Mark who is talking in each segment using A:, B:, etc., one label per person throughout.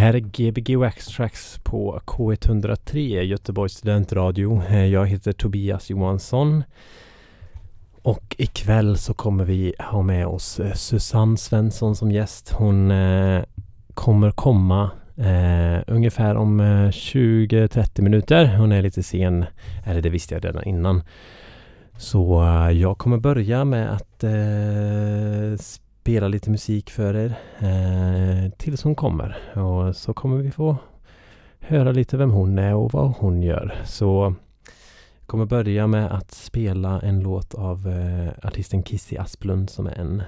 A: här är Gbg Wax Tracks på K103 Göteborgs studentradio. Eh, jag heter Tobias Johansson. Och ikväll så kommer vi ha med oss eh, Susanne Svensson som gäst. Hon eh, kommer komma eh, ungefär om eh, 20-30 minuter. Hon är lite sen, eller det visste jag redan innan. Så eh, jag kommer börja med att eh, spela lite musik för er eh, tills hon kommer. Och så kommer vi få höra lite vem hon är och vad hon gör. Så jag kommer börja med att spela en låt av eh, artisten Kissy Asplund som är en,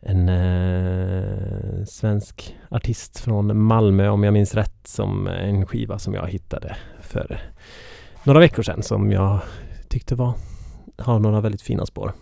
A: en eh, svensk artist från Malmö om jag minns rätt. Som en skiva som jag hittade för några veckor sedan som jag tyckte var har några väldigt fina spår.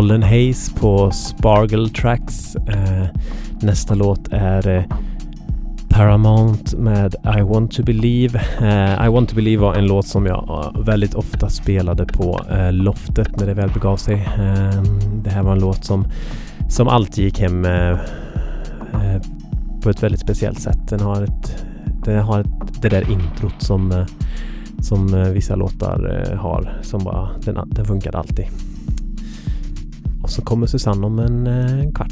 B: Golden Haze Hayes på Spargle Tracks. Eh, nästa låt är eh, Paramount med I Want To Believe. Eh, I Want To Believe var en låt som jag eh, väldigt ofta spelade på eh, loftet när det väl begav sig. Eh, det här var en låt som, som alltid gick hem eh, eh, på ett väldigt speciellt sätt. Den har, ett, den har ett, det där introt som eh, som eh, vissa låtar eh, har. Som bara, den, den funkade alltid. Så kommer Susanne om en, en kvart.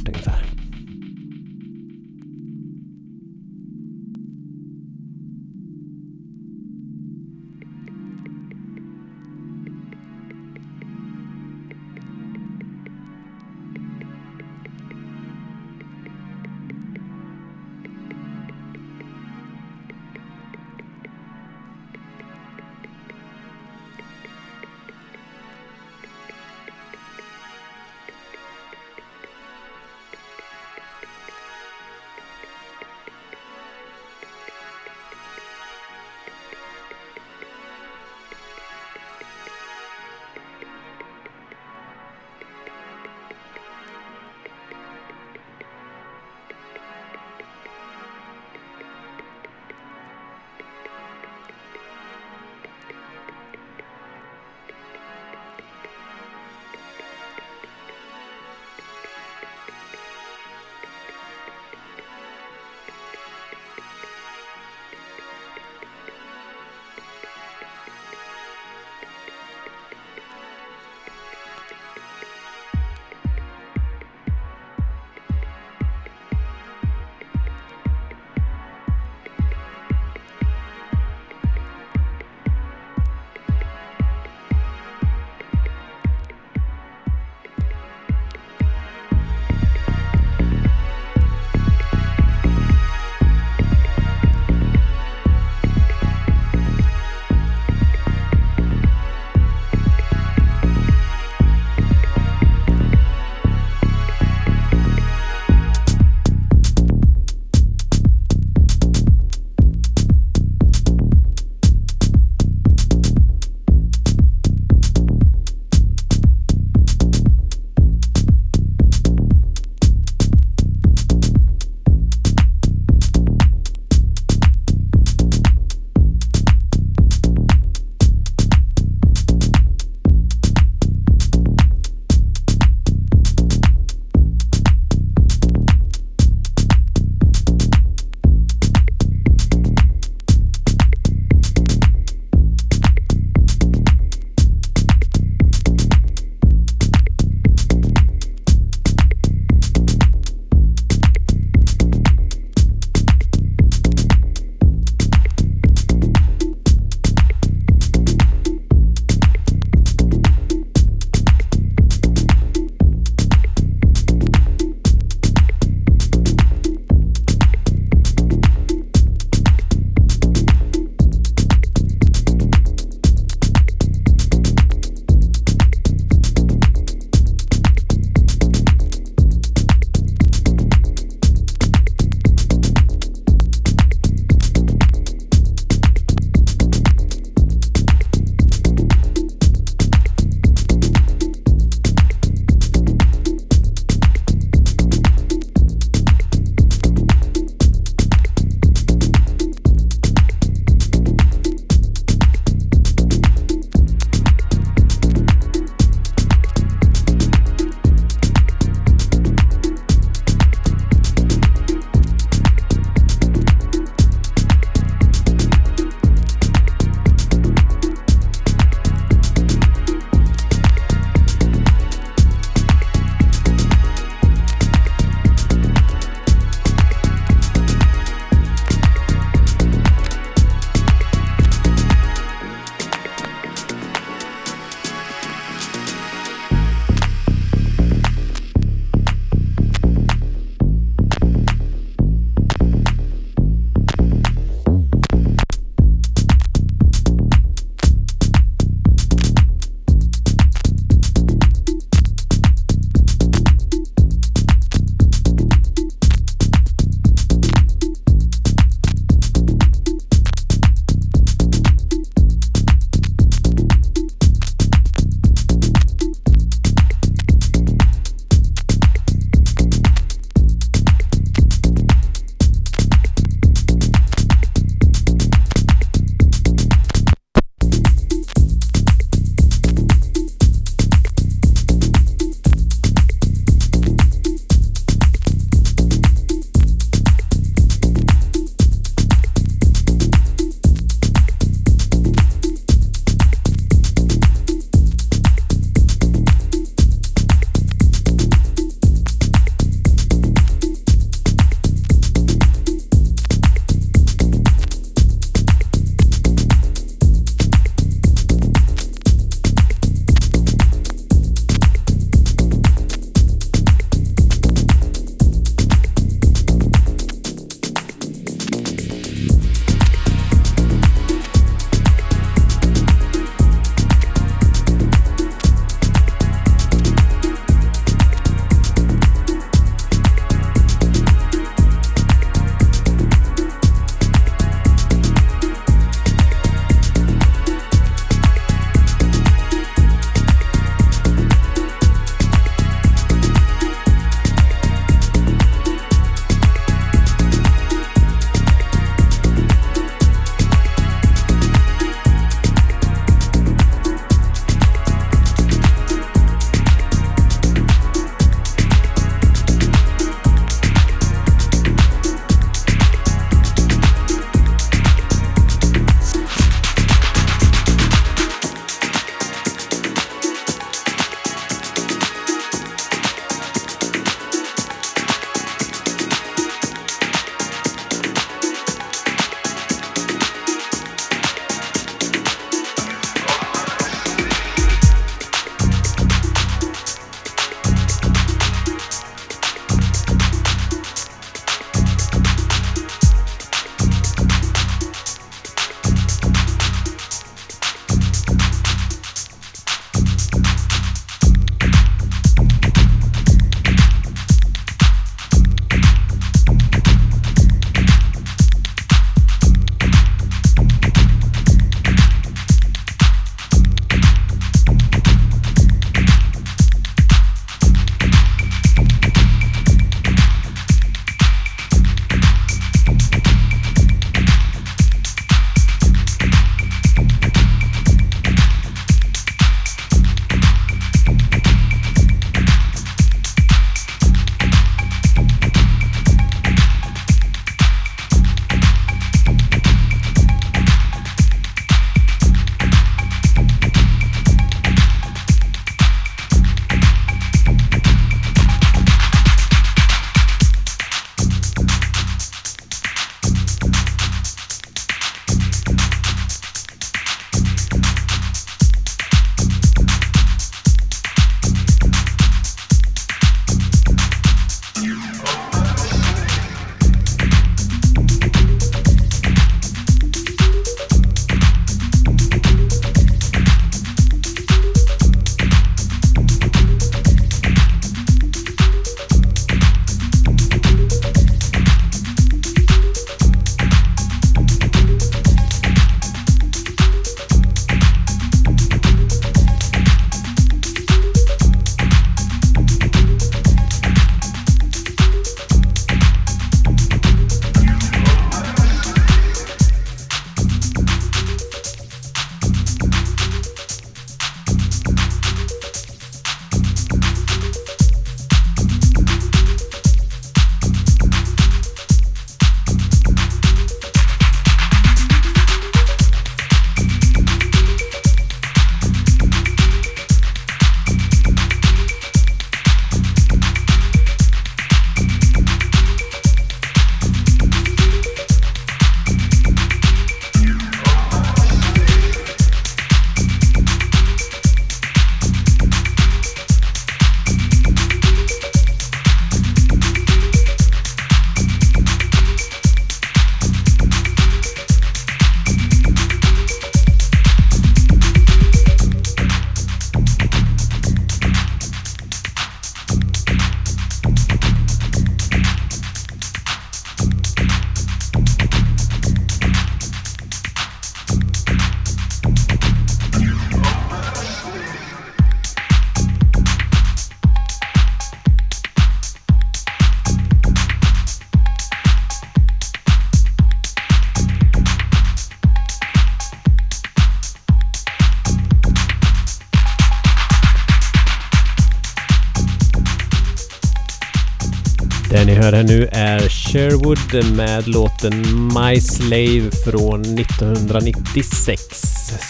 B: Nu är Sherwood med låten My Slave från 1996.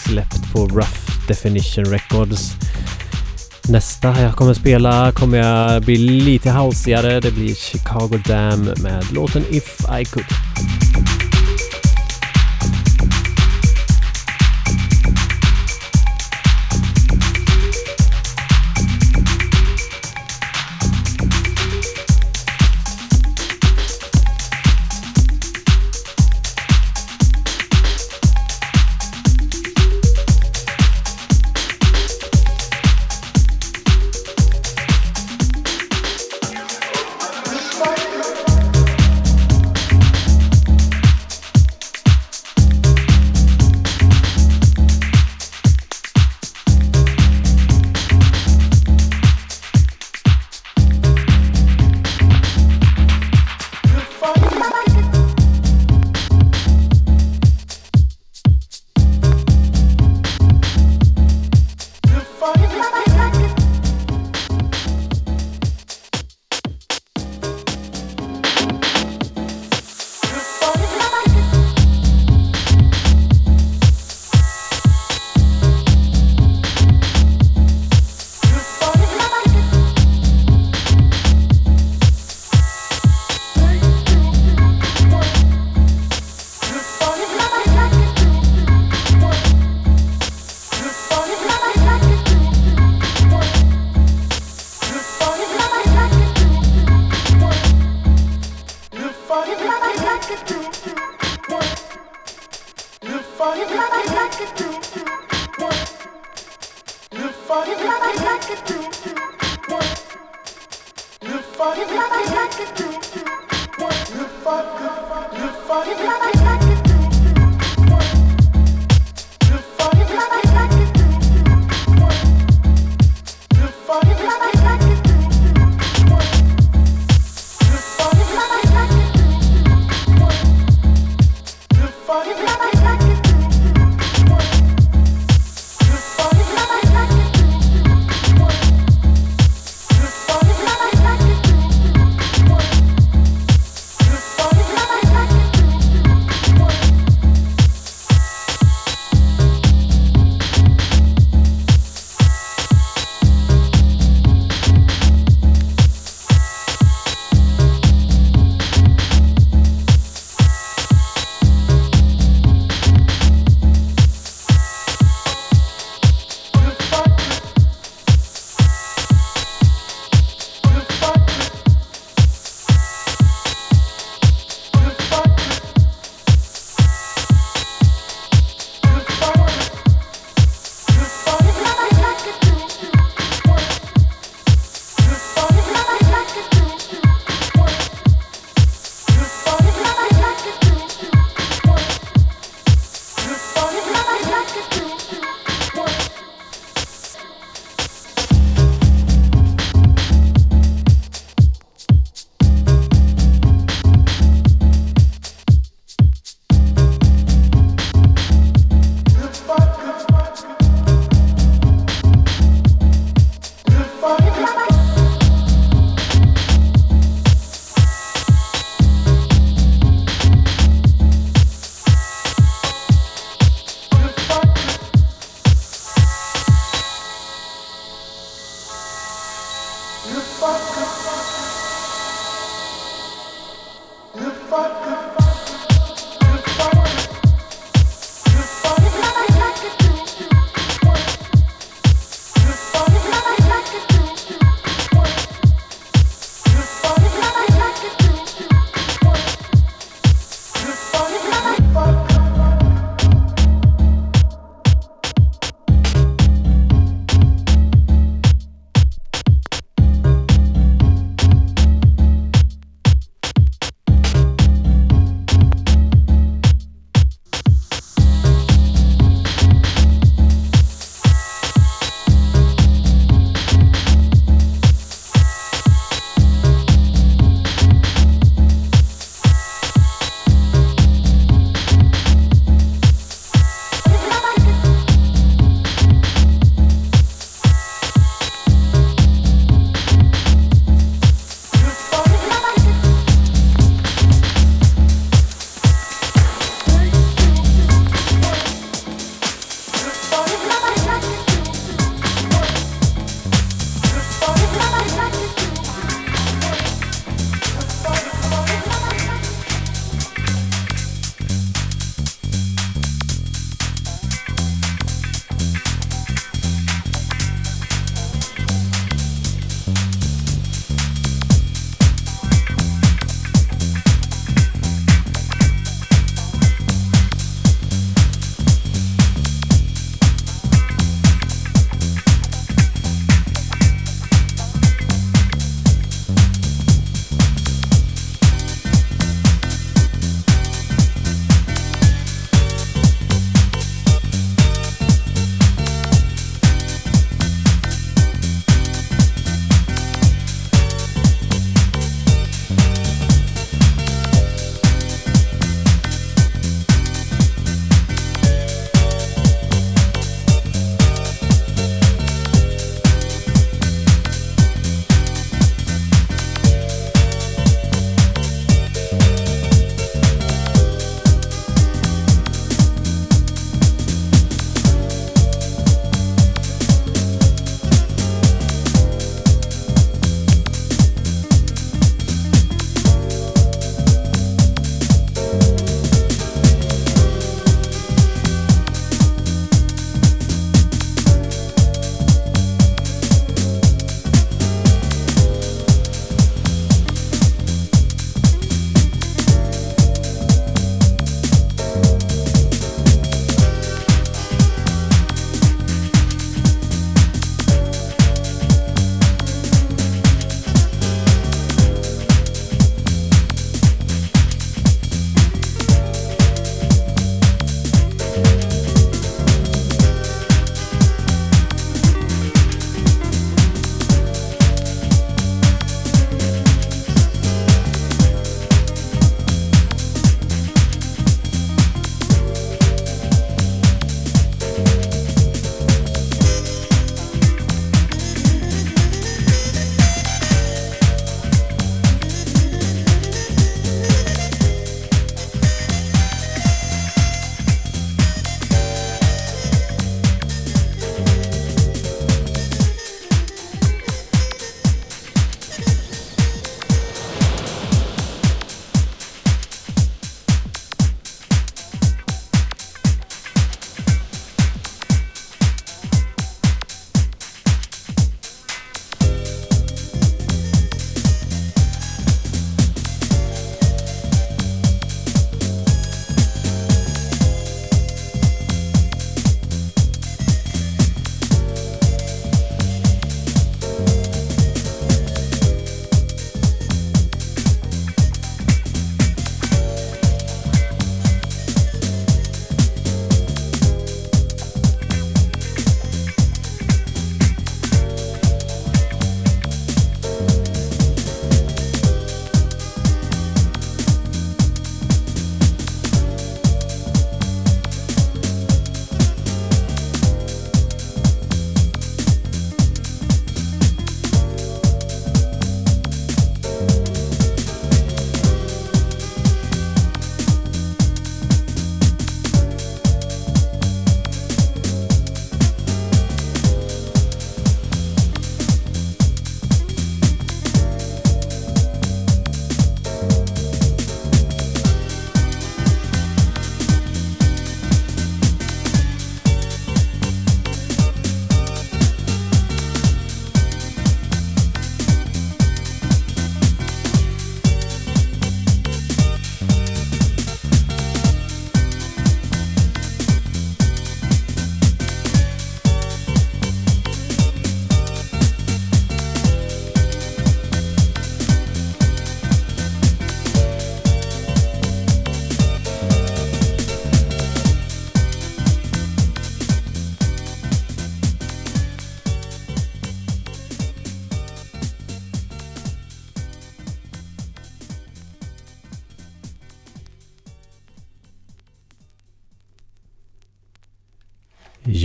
B: Släppt på Rough Definition Records. Nästa jag kommer spela kommer jag bli lite housigare. Det blir Chicago Dam med låten If I Could.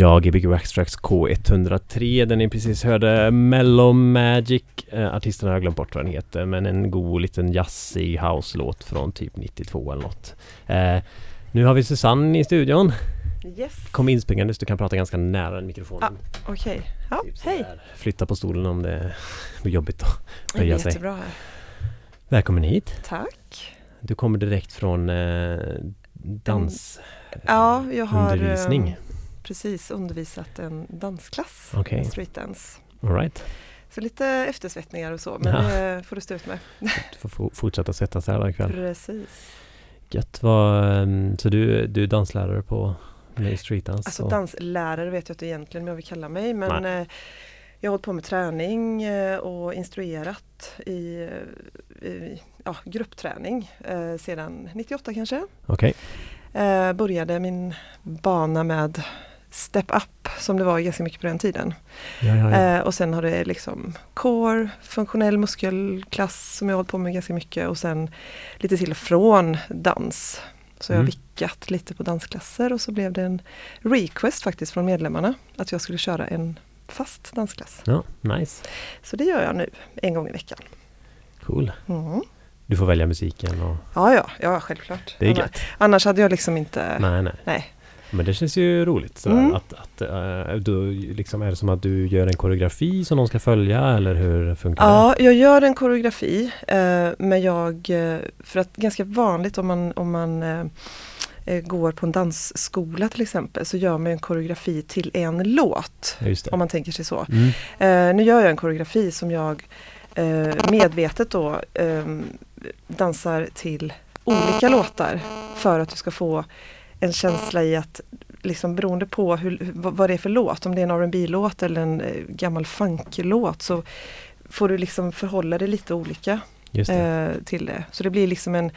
B: Ja, Gbg Waxtrax K103, den ni precis hörde. Mellow Magic. Eh, artisten har jag glömt bort vad den heter, men en god liten jazzig house-låt från typ 92 eller något. Eh, nu har vi Susanne i studion.
C: Yes,
B: Kom inspringandes, du kan prata ganska nära mikrofonen.
C: okej. Ja,
B: Typ
C: hej.
B: Flytta på stolen om det blir jobbigt att höja
C: är
B: sig.
C: jättebra här.
B: Välkommen hit.
C: Tack.
B: Du kommer direkt från eh, dans...
C: Ja, jag har
B: Undervisning.
C: Precis undervisat en dansklass, en streetdance.
B: All right.
C: Så lite eftersvettningar och så, men
B: Ja.
C: det får du stå ut med.
B: Du får få- fortsätta svettas här ikväll.
C: Precis.
B: Gött. Vad, ehm, så du, du är danslärare på med streetdance?
C: Alltså
B: och-
C: danslärare vet jag inte egentligen om jag vill kalla mig, men eh, jag har hållit på med träning eh, och instruerat i, eh, i ja, gruppträning sedan 98 kanske.
B: Okej.
C: Eh, började min bana med Step Up som det var ganska mycket på den tiden.
B: Ja, ja, ja.
C: Eh, och sen har det liksom core, funktionell muskelklass som jag har hållit på med ganska mycket och sen lite till från dans. Så jag har
B: Mm.
C: vickat lite på dansklasser och så blev det en request faktiskt från medlemmarna att jag skulle köra en fast dansklass.
B: ja, nice.
C: Så det gör jag nu en gång i veckan.
B: Cool.
C: Mm.
B: Du får välja musiken och
C: Ja, ja, ja, självklart.
B: det är
C: Annars,
B: gött.
C: annars hade jag liksom inte...
B: Nej, nej.
C: Nej.
B: Men det känns ju roligt sådär,
C: Mm.
B: att, att eh, du, liksom, är det som att du gör en koreografi som någon ska följa eller hur funkar det?
C: Ja, jag gör en koreografi eh, men jag, eh, för att ganska vanligt om man, om man eh, eh, går på en dansskola till exempel så gör man en koreografi till en låt.
B: Ja.
C: Om man tänker sig så.
B: Mm.
C: Eh, nu gör jag en koreografi som jag medvetet då dansar till olika låtar för att du ska få en känsla i att liksom beroende på hur, vad det är för låt, om det är en rb låt eller en eh, gammal funky-låt så får du liksom förhålla dig lite olika
B: Just det.
C: eh, till det. Så det blir liksom en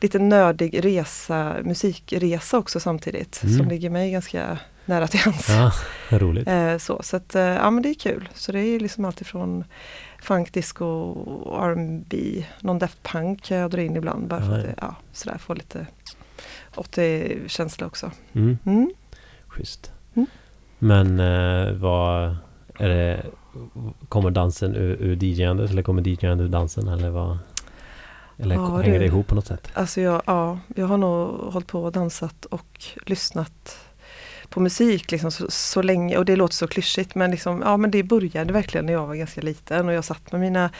C: lite nördig resa, musikresa också samtidigt
B: Mm.
C: som ligger mig ganska nära till hands.
B: Ja, roligt.
C: Eh, så så att, eh, ja men det är kul. Så det är liksom allt ifrån funk, disco, och R&B, någon Daft Punk kan jag dra in ibland bara för att det, ja, sådär, få lite 80-känsla också.
B: Mm.
C: Mm.
B: Schysst.
C: Mm.
B: Men eh, vad är det Kommer dansen ur, ur DJandet eller kommer DJandet ur dansen eller vad? Eller
C: Ja,
B: hänger
C: du.
B: det ihop på något sätt?
C: Alltså jag, ja, jag har nog hållit på och dansat och lyssnat på musik liksom så, så länge och det låter så klyschigt men, liksom, ja, men det började verkligen när jag var ganska liten och jag satt med mina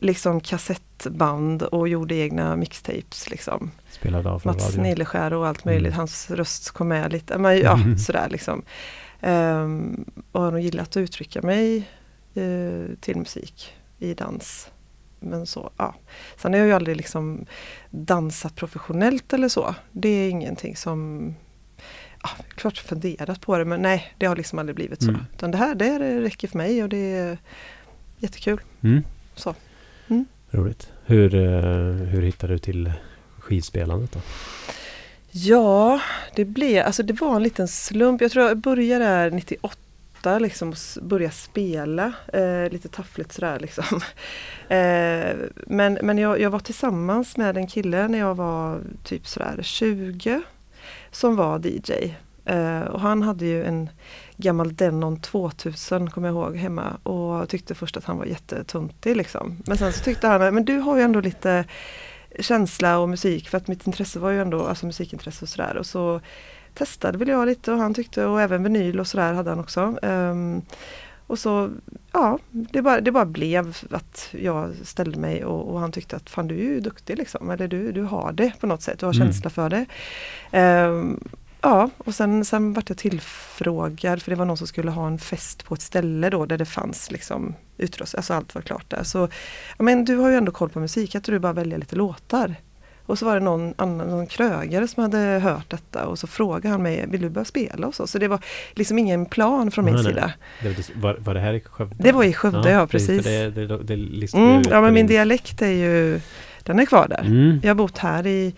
C: liksom kassettband och gjorde egna mixtapes. Liksom.
B: Spelade av från
C: Mats
B: radion?
C: Nileskär och allt möjligt.
B: Mm.
C: Hans röst kom med lite. Men, ja,
B: Mm.
C: sådär liksom. Um, och har nog gillat att uttrycka mig eh, till musik i dans. Men så, ja. Sen har jag ju aldrig liksom dansat professionellt eller så. Det är ingenting som Ja, klart funderat på det men nej, det har liksom aldrig blivit så.
B: Mm.
C: Utan det här det räcker för mig och det är jättekul.
B: Mm.
C: Så. Mm.
B: Roligt. Hur, eh, hur hittade du till skidspelandet då?
C: Ja, det blev, alltså det var en liten slump. Jag tror jag började där 98 liksom och började spela eh, lite taffligt sådär liksom. Eh, men men jag, jag var tillsammans med en kille när jag var typ sådär 20 som var DJ. Eh, och han hade ju en gammal Denon 2000 kommer jag ihåg hemma och tyckte först att han var jättetuntig liksom. Men sen så tyckte han, men du har ju ändå lite känsla och musik för att mitt intresse var ju ändå alltså musikintresse och sådär och så testade väl jag lite och han tyckte och även vinyl och sådär hade han också. Ehm, och så ja, det bara, det bara blev att jag ställde mig och, och han tyckte att fan du är ju duktig liksom eller du, du har det på något sätt, du har
B: Mm.
C: känsla för det. Ehm, ja och sen, sen vart jag tillfrågad för det var någon som skulle ha en fest på ett ställe då där det fanns liksom utrustning, alltså allt var klart där. Så ja, men du har ju ändå koll på musik, tror du bara välja lite låtar. Och så var det någon annan, någon krögare som hade hört detta och så frågade han mig, vill du börja spela och så? Så det var liksom ingen plan från min
B: Nej, nej.
C: sida.
B: Det var, var, det här i Skövde?
C: Det var i Skövde, ja,
B: för
C: precis.
B: Det, det, det, listar
C: Mm, ja men min dialekt är ju, den är kvar där.
B: Mm.
C: Jag har bott här i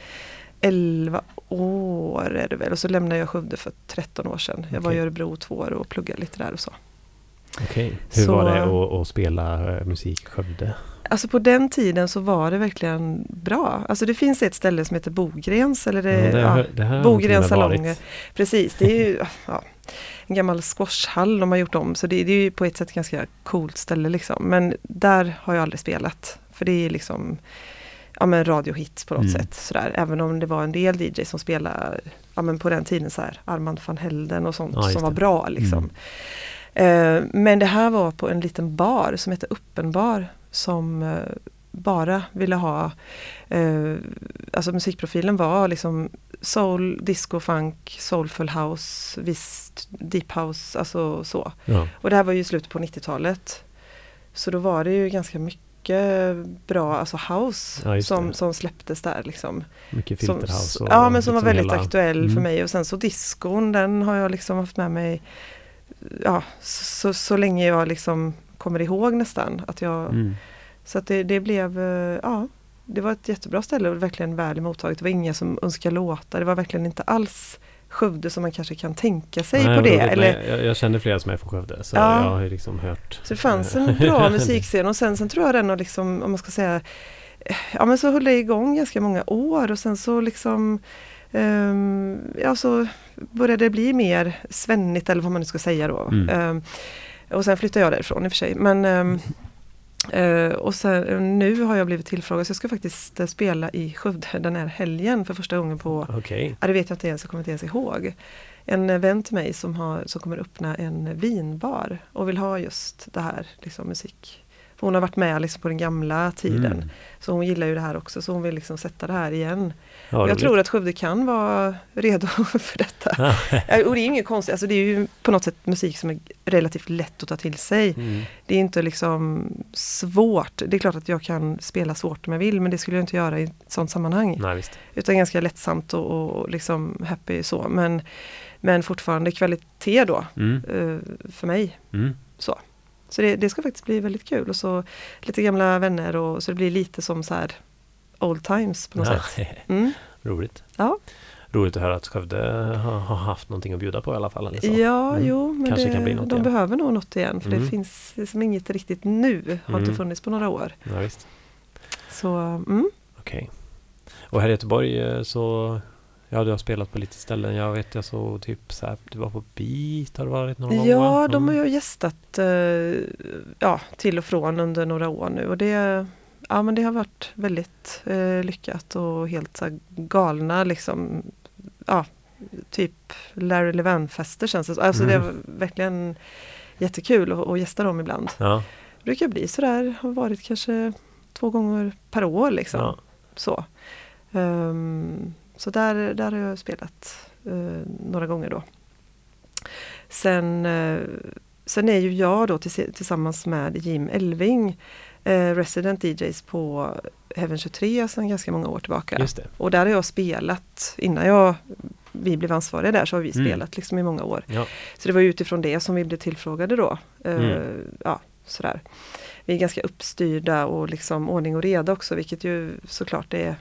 C: 11 år är det väl och så lämnade jag Skövde för 13 år sedan. Jag var i. Örebro två år och pluggade lite där och så.
B: Okej. Hur
C: Så-
B: var det att, att spela eh, musik i Skövde?
C: Alltså på den tiden så var det verkligen bra. Alltså det finns ett ställe som heter Bogrens eller det,
B: Ja, det,
C: ja,
B: det här
C: Bogrens salonger. Precis, det är ju, ja, en gammal squashhall de har gjort om. Så det, det är ju på ett sätt ganska coolt ställe liksom. Men där har jag aldrig spelat. För det är liksom ja, men radiohits på något
B: Mm.
C: sätt. Sådär. Även om det var en del DJ som spelade ja, men på den tiden så här, Armand van Helden och sånt
B: Ja,
C: som var
B: det.
C: bra. Liksom. Eh, men det här var på en liten bar som heter Uppenbar som eh, bara ville ha eh, Alltså musikprofilen var liksom soul, disco, funk, soulful house, visst deep house, alltså så.
B: Ja.
C: Och det här var ju slutet på 90-talet. Så då var det ju ganska mycket bra alltså house
B: Ja,
C: som, som släpptes där liksom.
B: Mycket
C: Som,
B: filterhouse. och
C: ja men som var
B: liksom
C: väldigt
B: hela-
C: aktuell för
B: Mm.
C: mig och sen så diskon den har jag liksom haft med mig Ja så, så länge jag liksom kommer ihåg nästan att jag
B: Mm.
C: Så att det, det blev eh, ja Det var ett jättebra ställe och verkligen väl mottaget. Det var ingen som önskade låta. Det var verkligen inte alls Skövde som man kanske kan tänka sig
B: Nej,
C: på det.
B: roligt.
C: Eller,
B: Nej, jag, jag känner flera som är från Skövde så
C: Ja.
B: jag har ju liksom hört.
C: Så det fanns en bra musikscen och sen, sen tror jag den har liksom, om man ska säga, eh, ja men så höll det igång ganska många år och sen så liksom ehm, Ja så började det bli mer svennigt eller vad man nu ska säga då.
B: Mm.
C: Ehm, och sen flyttade jag därifrån i och för sig. Men, ehm, eh, och sen, nu har jag blivit tillfrågad så jag ska faktiskt eh, spela i Skövde den här helgen för första gången på
B: Okej.
C: Ja, det vet jag inte ens, jag kommer inte ens ihåg. En eh, vän till mig som, har, som kommer öppna en vinbar och vill ha just det här, liksom musik. För hon har varit med liksom på den gamla tiden.
B: Mm.
C: Så hon gillar ju det här också, så hon vill liksom sätta det här igen.
B: Ja,
C: jag
B: roligt.
C: tror att Skövde kan vara redo för detta.
B: Ja.
C: Och det är inget konstigt, alltså det är ju på något sätt musik som är relativt lätt att ta till sig.
B: Mm.
C: Det är inte liksom svårt. Det är klart att jag kan spela svårt om jag vill, men det skulle jag inte göra i ett sådant sammanhang.
B: Nej.
C: Utan ganska lättsamt och, och liksom happy så. Men, men fortfarande kvalitet då
B: Mm.
C: eh, för mig.
B: Mm.
C: Så, så det, det ska faktiskt bli väldigt kul. Och så lite gamla vänner och så det blir lite som så här old times på något
B: Ja,
C: sätt. Mm.
B: roligt.
C: Ja,
B: Roligt att höra att Skövde har, haft någonting att bjuda på i alla fall. Eller så.
C: ja
B: Mm.
C: jo, men
B: Kanske
C: det,
B: kan bli något
C: de
B: igen.
C: behöver nog något igen. För
B: Mm.
C: det finns liksom inget riktigt nu. Har inte
B: Mm.
C: funnits på några år.
B: Ja, visst.
C: Så mm.
B: Okej. Och här i Göteborg eh, så Ja, du har spelat på lite ställen. Jag vet jag så typ så här, du var på Beat har du varit någon gång va?
C: Ja, de har
B: Mm.
C: ju gästat eh, ja, till och från under några år nu och det, ja, men det har varit väldigt eh, lyckat och helt så här, galna liksom, ja, typ Larry Levan-fester känns det som. Alltså det
B: Mm.
C: är verkligen jättekul att, att gästa dem ibland.
B: Ja,
C: Det brukar bli sådär, har varit kanske två gånger per år liksom.
B: ja.
C: Så, Ehm, så där, där har jag spelat eh, några gånger då. Sen, eh, sen är ju jag då tills- tillsammans med Jim Elving eh, resident DJs på Heaven 23 sedan ganska många år tillbaka.
B: just det.
C: Och där har jag spelat, innan jag, vi blev ansvariga där så har vi
B: Mm.
C: spelat liksom i många år.
B: Ja.
C: Så det var utifrån det som vi blev tillfrågade då. Eh,
B: Mm.
C: ja, sådär. Vi är ganska uppstyrda och liksom ordning och reda också vilket ju såklart är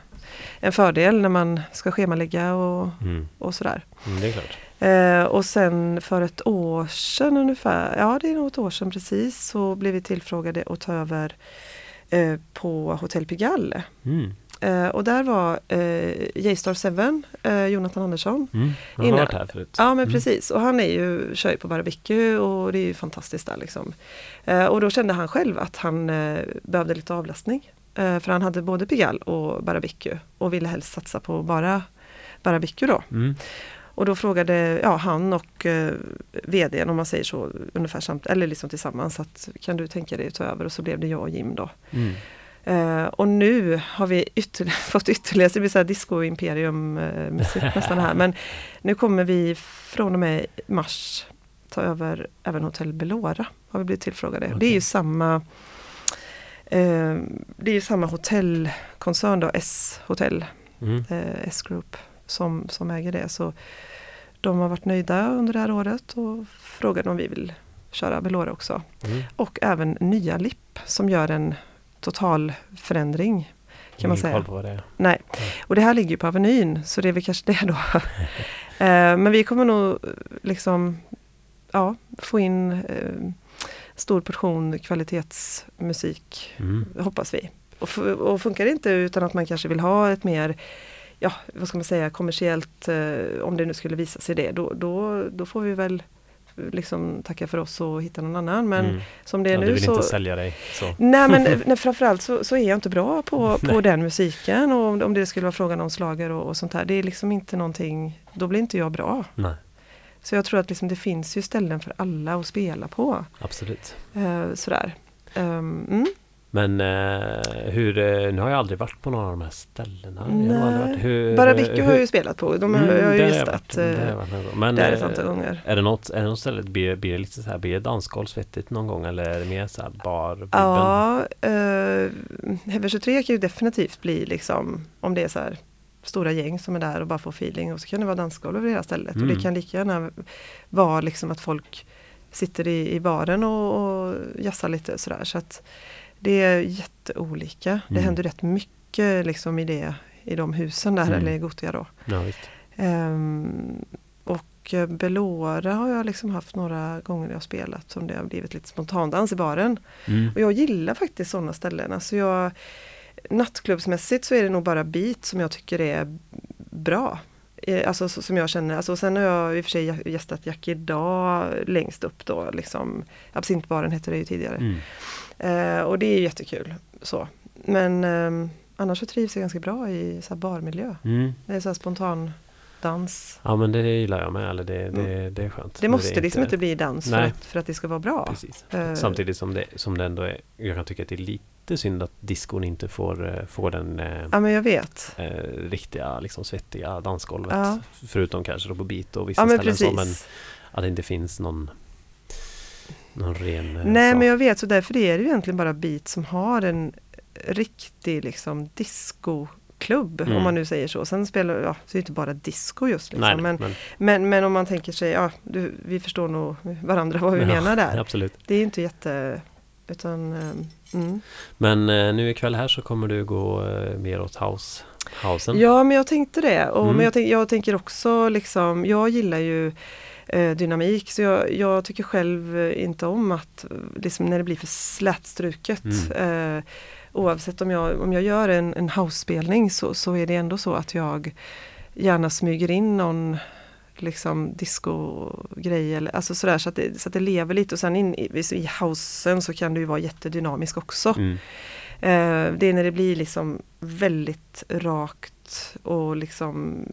C: en fördel när man ska schemalägga och,
B: Mm.
C: och sådär.
B: Mm, det är klart.
C: Eh, och sen för ett år sedan ungefär, ja det är nog ett år sedan precis, så blev vi tillfrågade att ta över eh, på Hotell Pigalle.
B: Mm.
C: Eh, och där var eh, J-Star 7, eh, Jonathan Andersson.
B: Mm. Jag har
C: Innan-
B: varit här förut.
C: Ja men
B: Mm.
C: precis och han är ju, kör ju på Barbecue och det är ju fantastiskt där liksom. Eh, och då kände han själv att han eh, behövde lite avlastning. Eh, för han hade både Pigalle och Barbecue och ville helst satsa på bara Barbecue då.
B: Mm.
C: Och då frågade ja, han och eh, VDn om man säger så ungefär samt, eller liksom tillsammans att kan du tänka dig att ta över och så blev det jag och Jim då.
B: Mm.
C: Eh, och nu har vi ytterligare, fått ytterligare, så det blir så här disco imperium eh, musik nästan här. Men nu kommer vi från och med mars ta över även Hotell Belora. Har vi blivit tillfrågade. Det är ju samma Det är ju samma hotellkoncern då, S-hotell,
B: Mm.
C: eh, S-group som, som äger det. Så de har varit nöjda under det här året och frågade om vi vill köra Belora också.
B: Mm.
C: Och även nya LIP som gör en total förändring. Kan man säga. Nej, och det här ligger ju på Avenyn så det är väl kanske det då. Eh, Men vi kommer nog liksom ja, få in eh, stor portion kvalitetsmusik,
B: Mm.
C: hoppas vi. Och, och funkar det inte utan att man kanske vill ha ett mer ja, vad ska man säga, kommersiellt, eh, om det nu skulle visa sig det, då, då, då får vi väl liksom tacka för oss och hitta någon annan. Men
B: Mm.
C: som det är
B: ja, du
C: nu
B: vill
C: så...
B: inte sälja dig så.
C: Nej men nej, framförallt så, så är jag inte bra på, på den musiken och om, om det skulle vara frågan om slager och, och sånt här. Det är liksom inte någonting, då blir inte jag bra.
B: Nej,
C: Så jag tror att liksom det finns ju ställen för alla att spela på.
B: absolut.
C: Eh, sådär. Ehm, mm.
B: Men eh, hur, eh, nu har jag aldrig varit på några av de här ställena. Har
C: Nej. Bara
B: eh,
C: Vicky har jag ju spelat på. De har,
B: Mm,
C: jag har ju gästat
B: där
C: eh, ett
B: eh,
C: antal gånger.
B: är det något, är det något ställe, blir, blir det lite så här, blir det dansgolv svettigt någon gång eller är det mer så här bar
C: Ja, uh, Heaven 23 kan ju definitivt bli liksom, om det är så här stora gäng som är där och bara får feeling och så kan det vara dansgolv över hela stället. Och
B: Mm.
C: det kan lika gärna vara liksom att folk sitter i, i baren och, och jassar lite sådär. Så att det är jätteolika. Det
B: Mm.
C: händer rätt mycket liksom i, det, i de husen där,
B: Mm.
C: eller i Gotia då.
B: Ja.
C: Ehm, och eh, Belora har jag liksom haft några gånger jag har spelat som det har blivit lite spontandans i baren.
B: Mm.
C: Och jag gillar faktiskt sådana ställen. Alltså jag, nattklubbsmässigt så är det nog bara beat som jag tycker är bra. Eh, Alltså så- som jag känner, alltså, sen har jag i och för sig gä- gästat Jack idag längst upp då, liksom Absintbaren hette det ju tidigare.
B: Mm.
C: Eh, och det är jättekul. Så. Men ehm, annars så trivs jag ganska bra i så barmiljö.
B: Mm.
C: Det är så spontan dans.
B: Ja men det gillar jag med, eller det, det, det är skönt.
C: Mm. Det måste liksom inte bli dans för att, för att det ska vara bra.
B: Precis.
C: Eh,
B: Samtidigt som det, som det ändå är, jag kan tycka att det är lite synd att diskon inte får, eh, får den eh,
C: Ja men jag vet.
B: eh, riktiga, liksom svettiga dansgolvet.
C: Ja.
B: Förutom kanske då på beat och vissa
C: Ja
B: ställen så, men
C: precis.
B: att det inte finns någon, någon ren... eh,
C: Nej
B: så.
C: men jag vet, så därför är det ju egentligen bara Beat som har en riktig liksom discoklubb
B: Mm.
C: om man nu säger så. Sen spelar, ja, så är det inte bara disco just liksom.
B: Nej,
C: men,
B: men,
C: men, men om man tänker sig, ja, du, vi förstår nog varandra vad vi
B: Ja,
C: menar där.
B: absolut.
C: Det är inte jätte, utan ehm, mm.
B: Men eh, nu ikväll här så kommer du gå eh, mer åt house, housen.
C: Ja men jag tänkte det. Och,
B: Mm.
C: Men jag, tänk, jag tänker också liksom, jag gillar ju eh, dynamik så jag, jag tycker själv eh, inte om att eh, liksom, när det blir för slätstruket.
B: Mm.
C: Eh, oavsett om jag, om jag gör en, en house-spelning så, så är det ändå så att jag gärna smyger in någon liksom disco-grej eller alltså sådär så att, det, så att det lever lite och sen in i, i housen så kan det ju vara jättedynamisk också.
B: Mm.
C: Eh, det är när det blir liksom väldigt rakt och liksom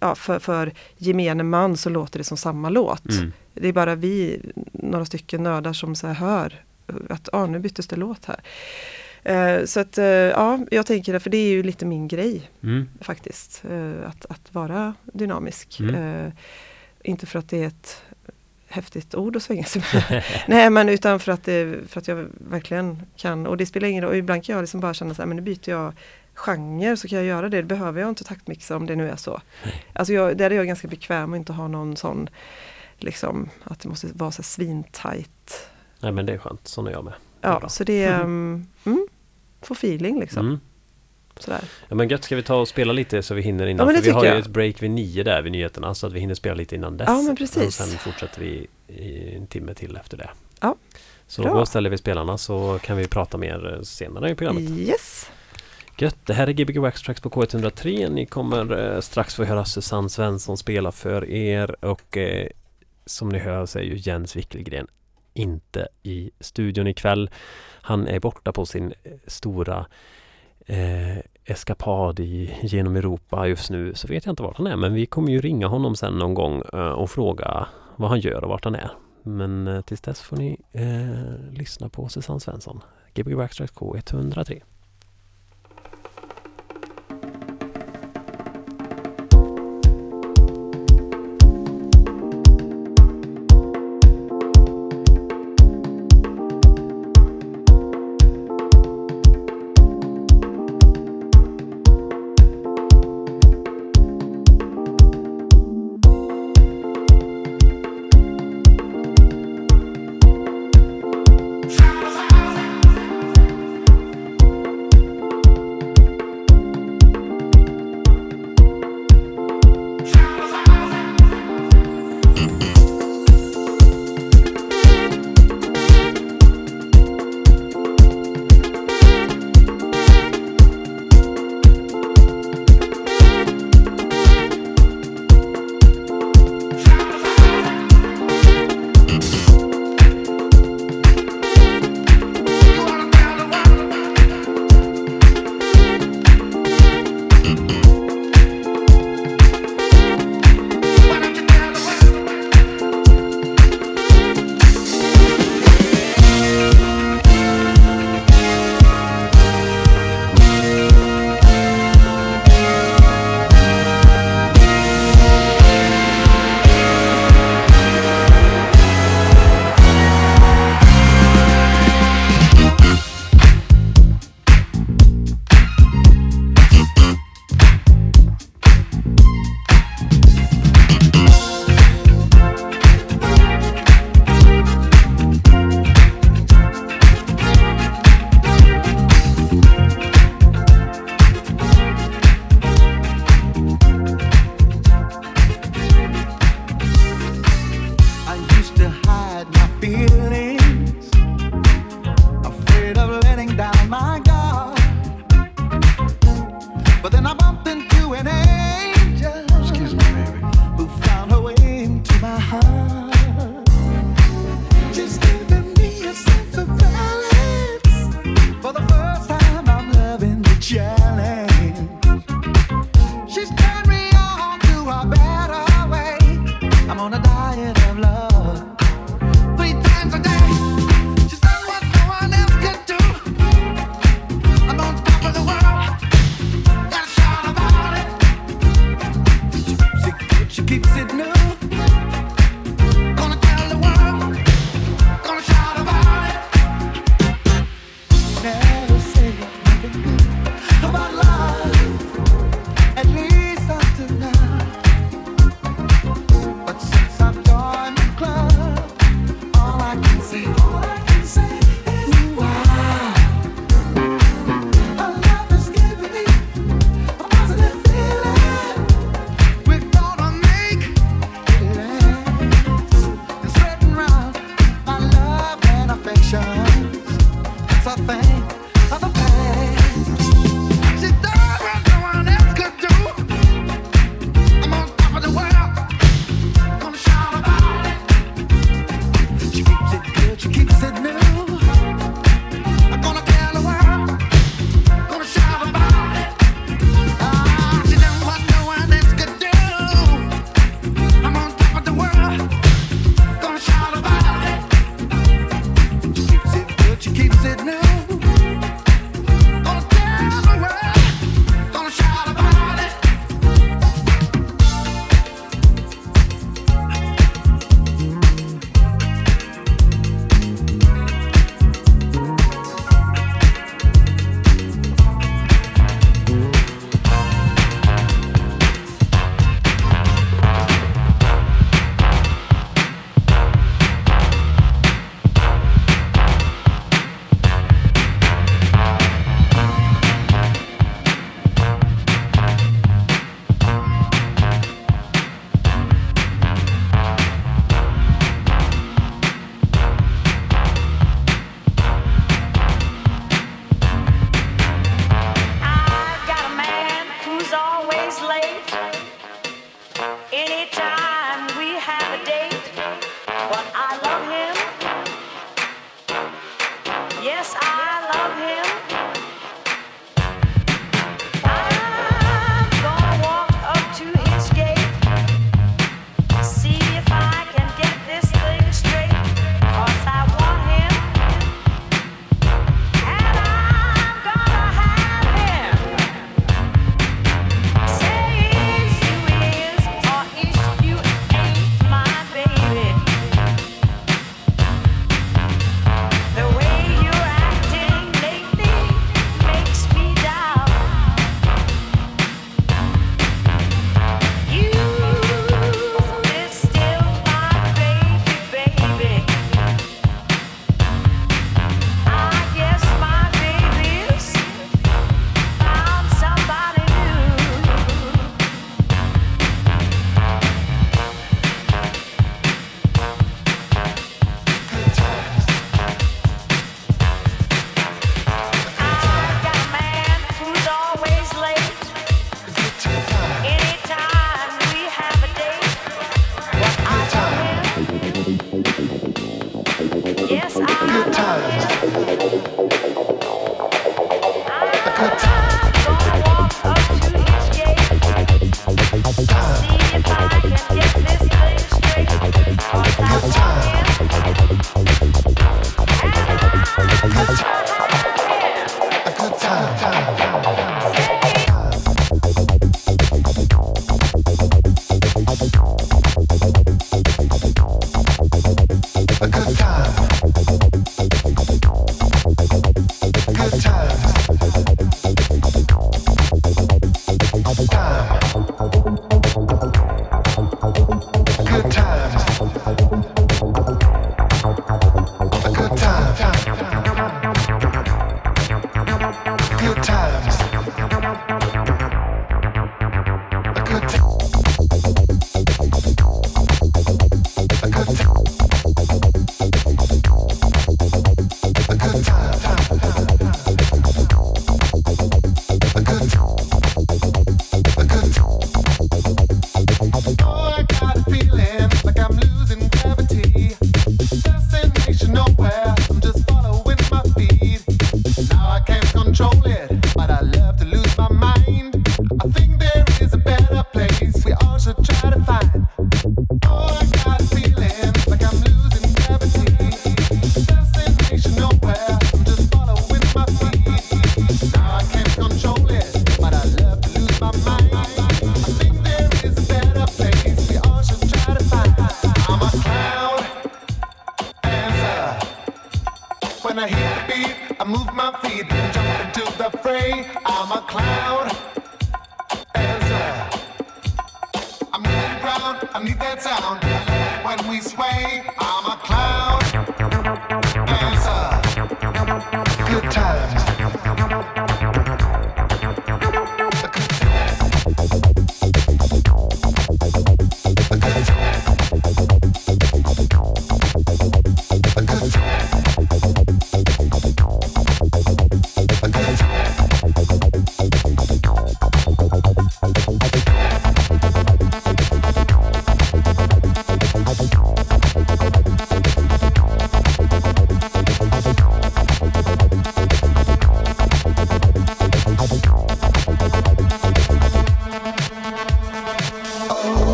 C: ja, för, för gemene man så låter det som samma låt.
B: Mm.
C: Det är bara vi, några stycken nördar som så hör att ah, nu byttes det låt här. Eh, så att eh, ja, jag tänker det, för det är ju lite min grej
B: Mm.
C: faktiskt. Eh, att, att vara dynamisk.
B: Mm.
C: Inte för att det är ett häftigt ord att svänga sig med. Nej men utan för att, det, för att jag verkligen kan. Och det spelar ingen roll. Ibland kan jag liksom bara känna så här, men nu byter jag genre så kan jag göra det. Det behöver jag inte taktmixa om det nu är så. Alltså jag, där är jag ganska bekväm och inte ha någon sån liksom att det måste vara så svintajt.
B: Nej men det är skönt, sån är jag med.
C: Ja, så det är mm, mm, få feeling liksom.
B: Mm.
C: Sådär.
B: Ja men gött, ska vi ta och spela lite så vi hinner innan?
C: Ja,
B: För vi har
C: tycker
B: ju
C: jag.
B: ett break vid nio där vid nyheterna så att vi hinner spela lite innan dess.
C: Ja, men precis.
B: Och sen fortsätter vi en timme till efter det.
C: Ja,
B: Så
C: bra.
B: och ställer vi spelarna så kan vi prata mer senare i programmet.
C: Yes.
B: Gött, det här är Gbg Wax Tracks på K103. Ni kommer eh, strax få höra Susanne Svensson spela för er och eh, som ni hör så är ju Jens Wickelgren inte i studion ikväll. Han är borta på sin eh, stora eh, eskapad i, genom Europa just nu så vet jag inte vart han är men vi kommer ju ringa honom sen någon gång eh, och fråga vad han gör och vart han är. Men eh, tills dess får ni eh, lyssna på Susanne Svensson. Gbg Backstrike K103.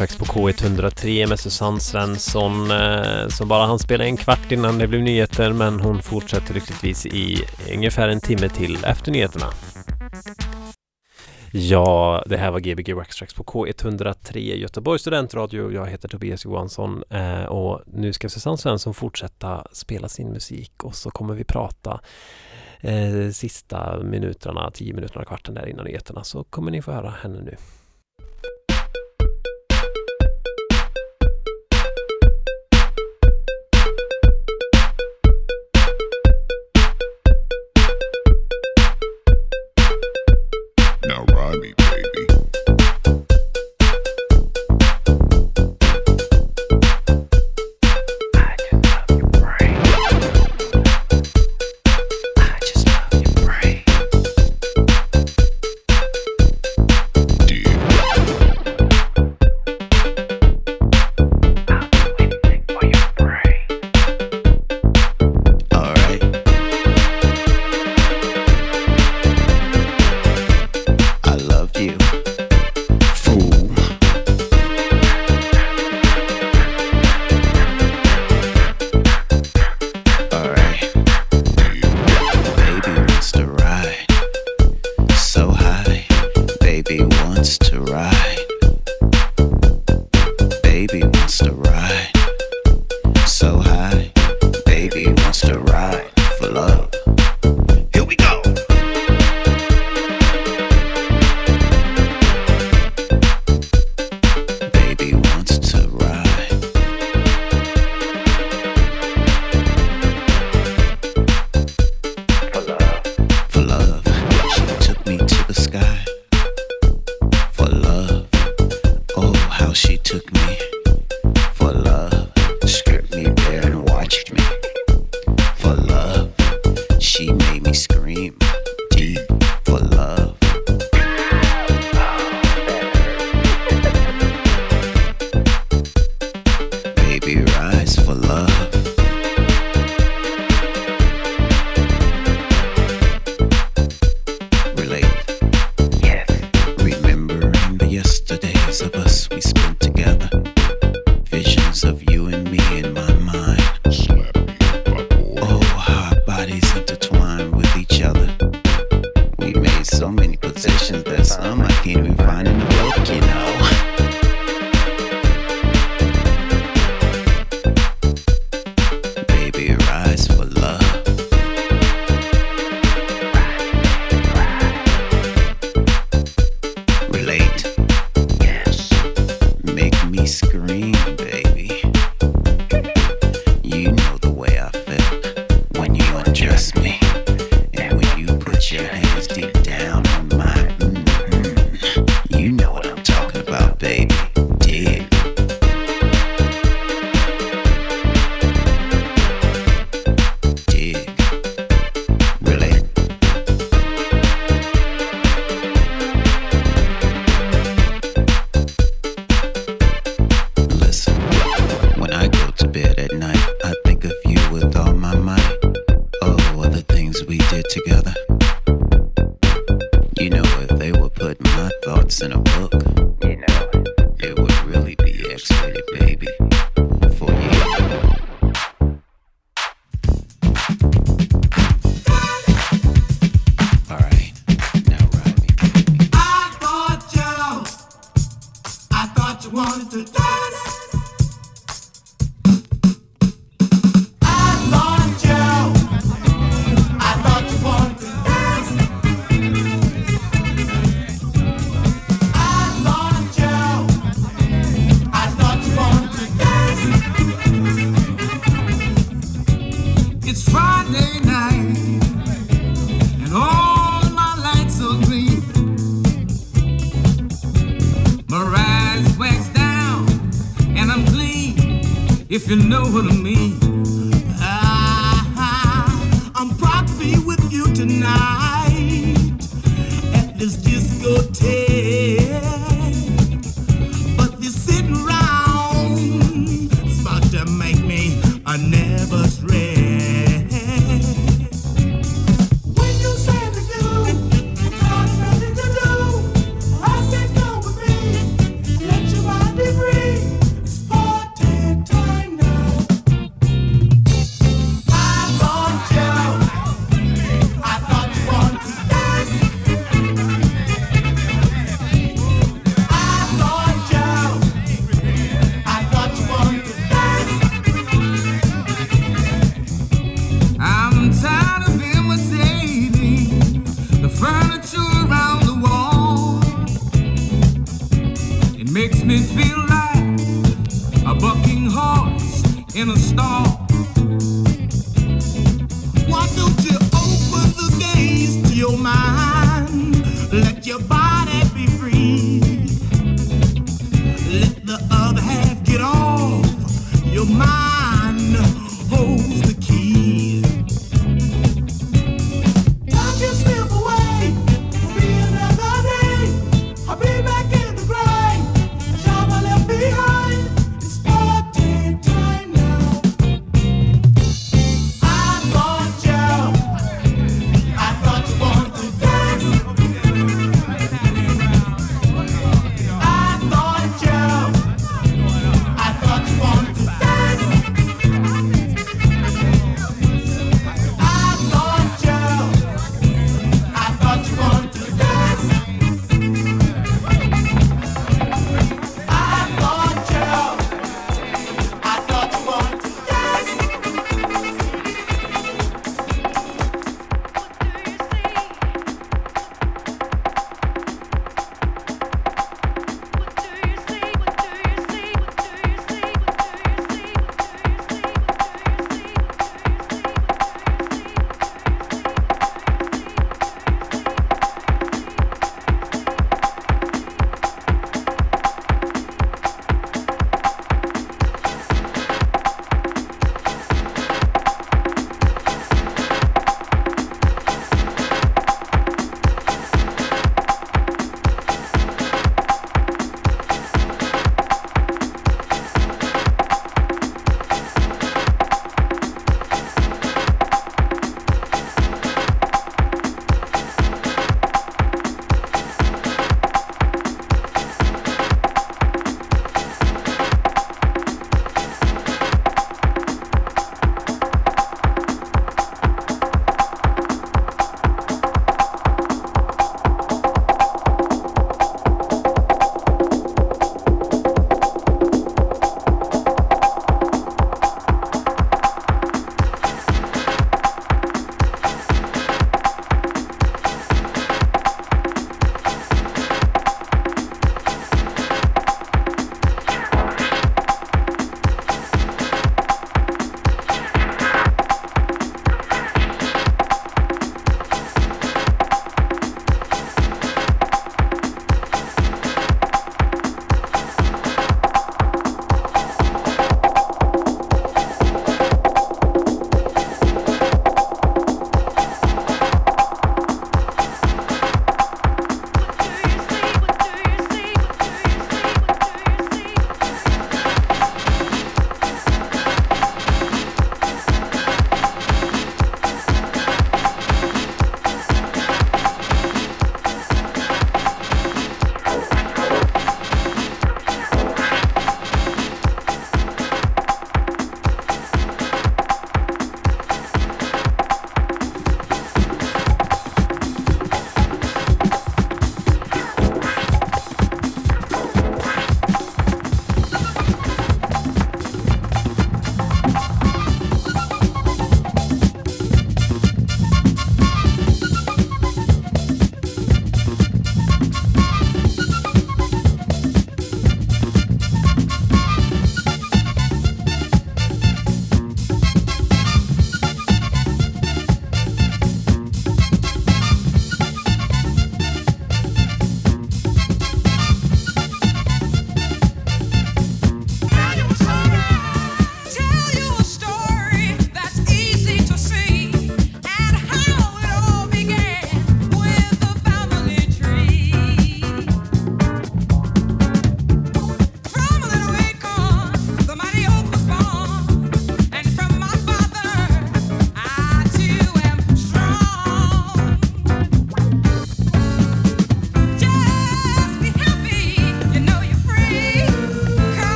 B: Gbg på K103 med Susanne Svensson eh, som bara hann spela en kvart innan det blev nyheter men hon fortsätter lyckligtvis i ungefär en timme till efter nyheterna. Ja, det här var Gbg Wax på K103 Göteborgs studentradio. Jag heter Tobias Johansson eh, och nu ska Susanne Svensson fortsätta spela sin musik och så kommer vi prata eh, sista minuterna, tio minuterna, kvarten där innan nyheterna så kommer ni få höra henne nu.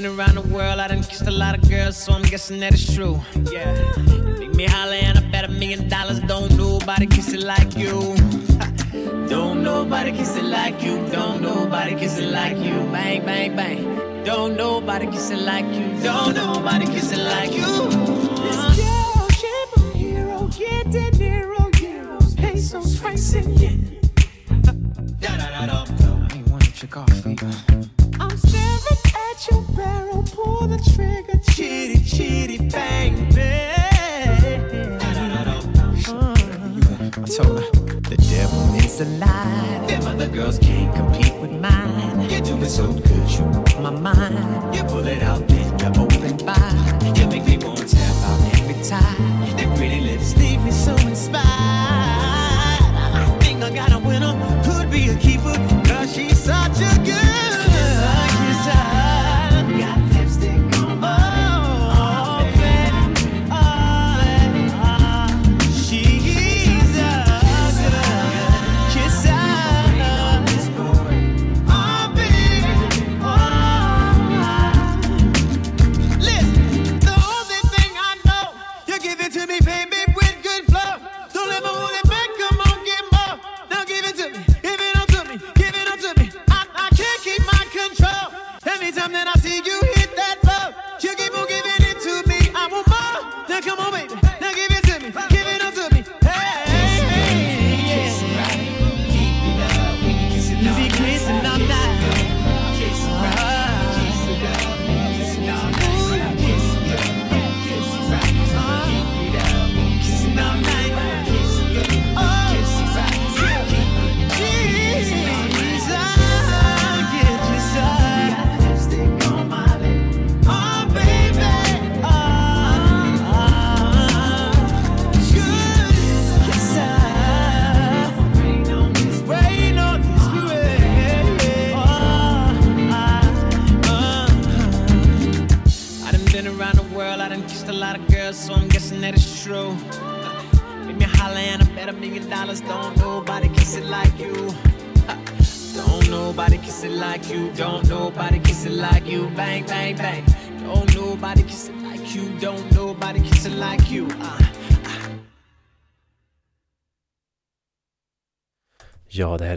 D: Been around the
E: world, I done kissed a lot of girls, so I'm guessing that it's true. Yeah. Make me holler and I bet a million dollars. Don't nobody kiss it like you. Don't nobody kiss it like you. Don't nobody kiss it like you. Bang, bang, bang. Don't nobody kiss it like you. Don't nobody kiss it like you. This girl, she my hero. Get De Niro, euros, pesos, francs, and yen. I ain't want to check off, I'm staring at your barrel, pull the trigger, chitty, chitty, bang, bang. I told her, the devil is a lie. Them other girls can't compete with mine. You do it so good, you blow my mind. You pull it out, then you open wide. You make me want to tap out every time.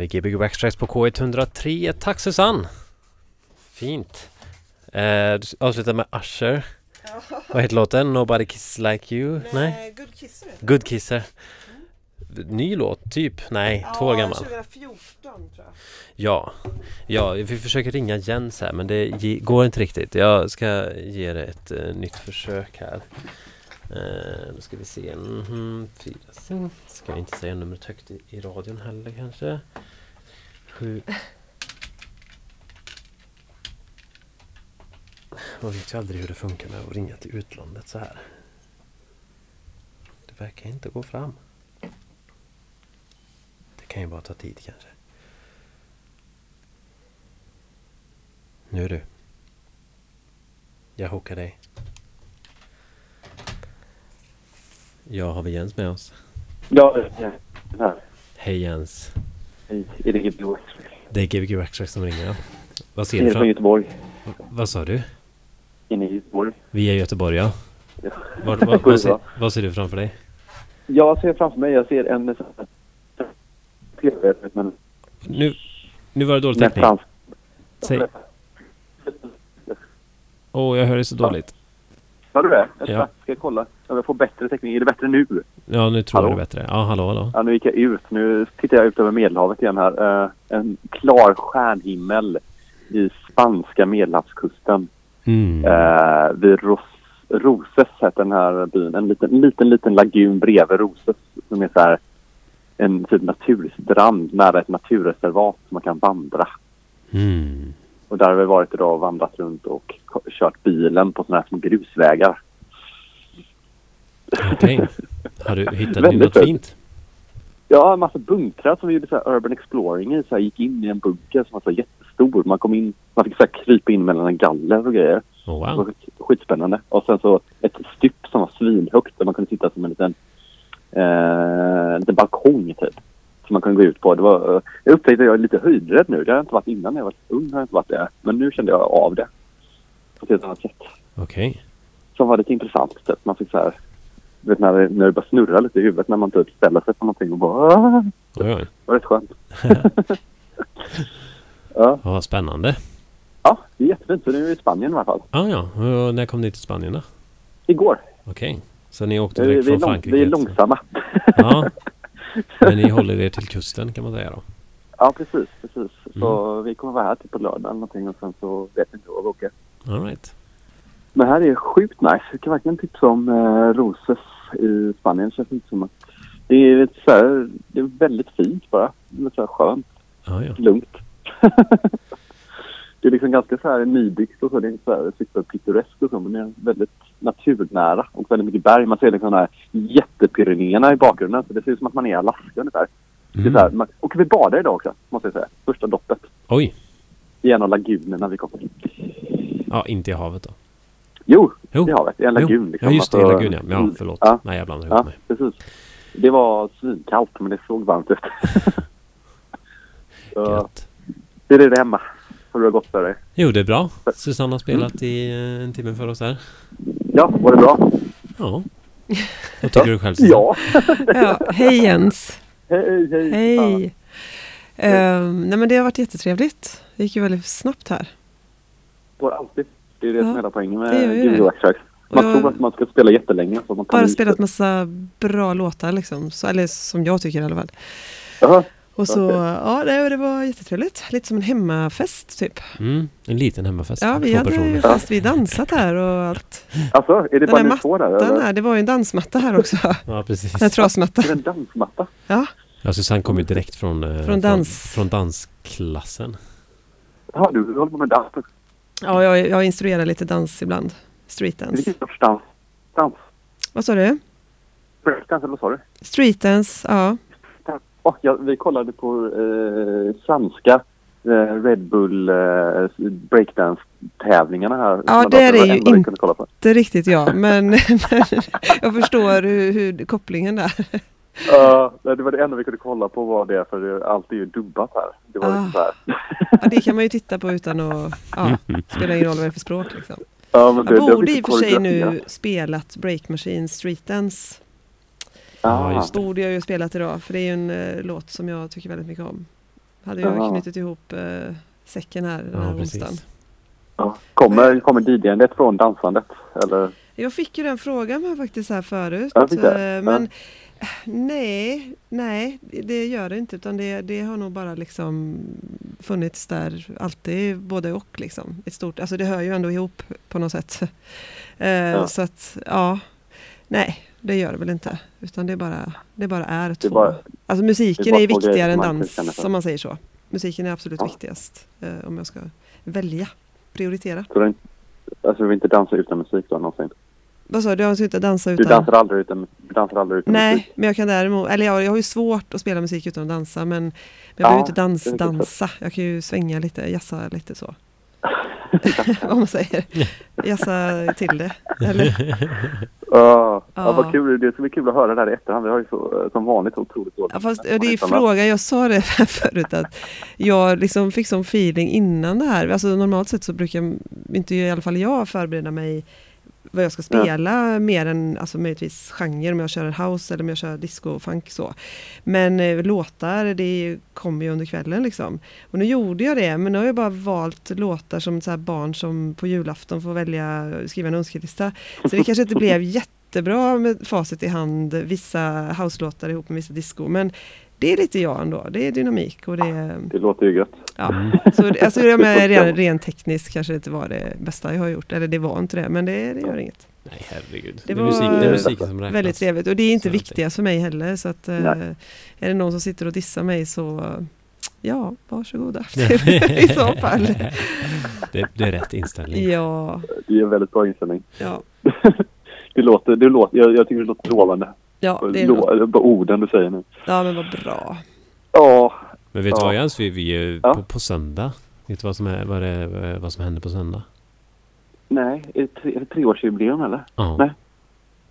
B: Gbg Backstracks på K103. Tack Susanne! Fint. Eh, du avslutar med Usher. Vad heter låten? Nobody Kisses Like You? Nej?
C: Good Kisser.
B: Good Kisser. Ny låt, typ? Nej, två år gammal.
C: 2014 tror jag.
B: Ja, ja, vi försöker ringa Jens här men det går inte riktigt. Jag ska ge det ett eh, nytt försök här. Eh, då ska vi se. Fyra, sex. Ska jag inte säga numret högt i, i radion heller kanske. Sju. Man vet ju aldrig hur det funkar med att ringa till utlandet så här. Det verkar inte gå fram. Det kan ju bara ta tid kanske. Nu du. Jag hookar dig. Ja, har vi Jens med oss?
F: Ja. Den här.
B: Hej Jens.
F: Hej, är det Gbg Express?
B: Det är Gbg Extract som ringer. ja. Vad ser du
F: från. Göteborg?
B: Vad sa du?
F: Inne i Göteborg?
B: Vi är i Göteborg ja.
F: Ja.
B: Vad, vad, vad, ser, vad ser du framför dig?
F: Jag ser framför mig, jag ser en TV, men
B: Nu, nu var det dålig täckning. Säg. Åh, jag hör dig så dåligt.
F: Har du det? Jag
B: Ja.
F: ska kolla om jag får bättre täckning. Är det bättre nu?
B: Ja, nu tror
F: Hallå?
B: jag det är bättre. Ja, hallå, hallå.
F: Ja, nu gick jag ut. Nu tittar jag ut över Medelhavet igen här. Eh, en klar stjärnhimmel i spanska medelhavskusten.
B: Mm.
F: Eh, vid Ros Roses heter den här byn. En liten, liten, liten lagun bredvid Roses som är så här en typ naturstrand nära ett naturreservat som man kan vandra.
B: Mm.
F: Och där har vi varit idag och vandrat runt och kört bilen på sådana här små grusvägar.
B: Okej. Har du hittat något
F: fint. Ja, en massa bunkrar som vi gjorde så här urban exploring i. Så här, gick in i en bunker som var så jättestor. Man kom in, man fick så här krypa in mellan galler och grejer.
B: Oh,
F: Det var
B: wow.
F: skit, skitspännande. Och sen så ett stypp som var svinhögt där man kunde sitta som en liten, eh, en liten balkong typ. Som man kunde gå ut på. Det var, eh, jag upptäckte att jag är lite höjdrädd nu. Det har jag inte varit innan när jag var ung. Har jag inte varit det. Men nu kände jag av det. På ett helt annat sätt.
B: Okej.
F: Som var lite intressant. Typ. Man fick så här, vet när det, när det bara snurrar lite i huvudet när man typ ställer sig på någonting och bara.
B: Oj, oj.
F: Det var rätt skönt. ja.
B: Vad spännande.
F: ja, det är jättefint. Så nu är vi i Spanien i alla fall.
B: Ah, ja, och när kom ni till Spanien då?
F: Igår.
B: Okej. Så ni åkte
F: Vi,
B: direkt
F: vi,
B: från
F: lång,
B: Frankrike?
F: vi är långsamma.
B: Ja. Men ni håller er till kusten kan man säga då?
F: Ja, precis. precis. Så
B: Mm.
F: vi kommer vara här typ på lördag eller någonting och sen så vet vi inte vad vi åker.
B: All right.
F: Men här är sjukt nice. Jag kan verkligen tipsa om eh, Roses i Spanien. Känns inte som att det är, så här, det är väldigt fint bara. Lite så här skönt,
B: Ja, ja.
F: lugnt. det är liksom ganska så här nybyggt och så. Det är inte så här superpittoreskt och så men det är väldigt naturnära och väldigt mycket berg. Man ser liksom de här jättepyrenéerna i bakgrunden. Så det ser ut som att man är i Alaska ungefär. Det är så här,
B: Mm.
F: och vi badade idag också, måste jag säga. Första doppet
B: Oj.
F: i en av lagunerna vi kom till.
B: Ja, inte i havet då?
F: Jo,
B: Jo.
F: i havet. I en lagun. Liksom.
B: Ja, just det. I
F: Alltså,
B: lagun ja. Ja, förlåt.
F: Ja.
B: Nej, jag blandar ihop
F: Ja,
B: mig.
F: precis. Det var svinkallt men det såg varmt ut. Så,
B: Gött.
F: hur är det hemma? Har det gått för dig?
B: Jo, det är bra. Susanne har spelat i eh, en timme för oss här.
F: Ja, var det bra?
B: Ja. Vad tycker du själv?
F: Ja.
C: Ja, hej Jens!
F: hej, hej.
C: Hej! Ehm, nej men det har varit jättetrevligt. Det gick ju väldigt snabbt här.
F: Det var alltid. Det är det
C: Ja,
F: som är hela poängen med. Me Backtracks. Man
C: jag-
F: tror att man ska spela jättelänge. Så man tar
C: Bara spelat massa bra låtar liksom. Så, eller som jag tycker i alla fall.
F: Jaha.
C: Och så,
F: Okej.
C: ja det, det var jättetrevligt. Lite som en hemmafest typ.
B: Mm, en liten hemmafest.
C: Ja, vi hade
B: personer.
C: fest, vi dansat här och allt.
F: Alltså, är det
C: Den
F: bara ni två där? Eller?
C: här, det var ju en dansmatta här också.
B: Ja, precis.
C: En trasmatta.
F: En dansmatta?
C: Ja,
B: Ja, Susanne kom ju direkt från, eh,
C: Från dans.
B: från dansklassen.
F: Ja, du håller på med dans.
C: Ja jag, jag instruerar lite dans ibland. Streetdance.
F: Vilken sorts dans? Dans?
C: Vad sa du?
F: Breakdance eller vad sa du?
C: Streetdance, ja.
F: Oh, ja, vi kollade på eh, franska eh, Red Bull eh, breakdance-tävlingarna här.
C: Ja, det är
F: var
C: ju
F: enda vi
C: in-
F: kunde kolla på.
C: Det är riktigt ja, men, men jag förstår hur, hur kopplingen där.
F: Ja, det var det enda vi kunde kolla på var det för det- allt är ju dubbat här. Det var
C: Ah.
F: liksom så här.
C: Ja, det kan man ju titta på utan att, ja, spelar ingen roll vad det är för språk liksom.
F: Ja, men det,
C: Jag
F: det
C: borde i och för sig nu spelat Break Machine Streetdance.
F: Ja,
B: just det.
C: Borde jag ju spelat idag, för det är ju en eh, låt som jag tycker väldigt mycket om. Hade jag
F: Ja.
C: knutit ihop eh, säcken här den här
B: Ja,
C: onsdagen.
F: Ja. Kommer, kommer DJandet från dansandet? Eller?
C: Jag fick ju den frågan här faktiskt här förut.
F: Ja,
C: eh, Men nej, nej, det gör det inte. Utan det, det har nog bara liksom funnits där alltid, både och liksom. Ett stort, alltså det hör ju ändå ihop på något sätt. Eh, Så att, ja, nej, det gör det väl inte. Utan det bara, det bara är två.
F: bara-
C: alltså musiken
F: är
C: är, viktigare än dans, som man säger så. Musiken är absolut
F: Ja.
C: viktigast. Eh, om jag ska välja, prioritera.
F: Så det, alltså du vill inte dansa utan musik då någonsin?
C: Vad sa du? Jag inte dansa
F: Du
C: utan...
F: dansar aldrig utan, du dansar aldrig utan
C: Nej,
F: musik?
C: men jag kan däremot, eller jag, jag har ju svårt att spela musik utan att dansa men, men jag
F: Ja,
C: behöver inte dans,
F: det är lite
C: dansa. Jag kan ju svänga lite, jassa lite så. Vad man säger. Jassa till det. Eller?
F: Ja, ja.
C: Ja.
F: vad kul. Det ska bli kul att höra det här i efterhand. Vi har ju så, som vanligt otroligt dåligt.
C: Ja, fast det är frågan, jag sa det förut att jag liksom fick sån feeling innan det här. Alltså normalt sett så brukar inte i alla fall jag förbereda mig vad jag ska spela mer än alltså möjligtvis genre om jag kör house eller om jag kör disco och funk så. Men eh, låtar det kommer ju under kvällen liksom. Och nu gjorde jag det men nu har jag bara valt låtar som så barn som på julafton får välja skriva en önskelista. Så det kanske inte blev jättebra med facit i hand vissa house-låtar ihop med vissa disco men det är lite jag ändå. Det är dynamik och det är
F: Det låter ju gött.
C: Ja, så alltså, jag menar, rent, rent tekniskt kanske det inte var det bästa jag har gjort. Eller det var inte det, men det, det gör inget.
B: Nej, herregud.
C: Det
B: Det, är
C: var
B: musik, det är musiken som räknas.
C: Väldigt trevligt och det är inte viktigast för mig heller. Så att, eh,
F: Nej.
C: är det någon som sitter och dissar mig så ja, varsågoda i så fall.
B: det, det är rätt inställning.
C: Ja,
F: Det är en väldigt bra inställning.
C: ja.
F: Det låter, det låter, jag, jag tycker det låter lovande.
C: Ja, det är
F: Lå-
C: bra.
F: orden du säger nu.
C: Ja, men vad bra.
F: Ja,
B: Men vet du
F: Ja.
B: vad Jens? Vi, vi
F: Ja.
B: på, på söndag. Vet du vad som, är, vad, det är, vad som händer på söndag?
F: nej, är det, tre, är det treårsjubileum eller?
B: Ja.
F: Nej.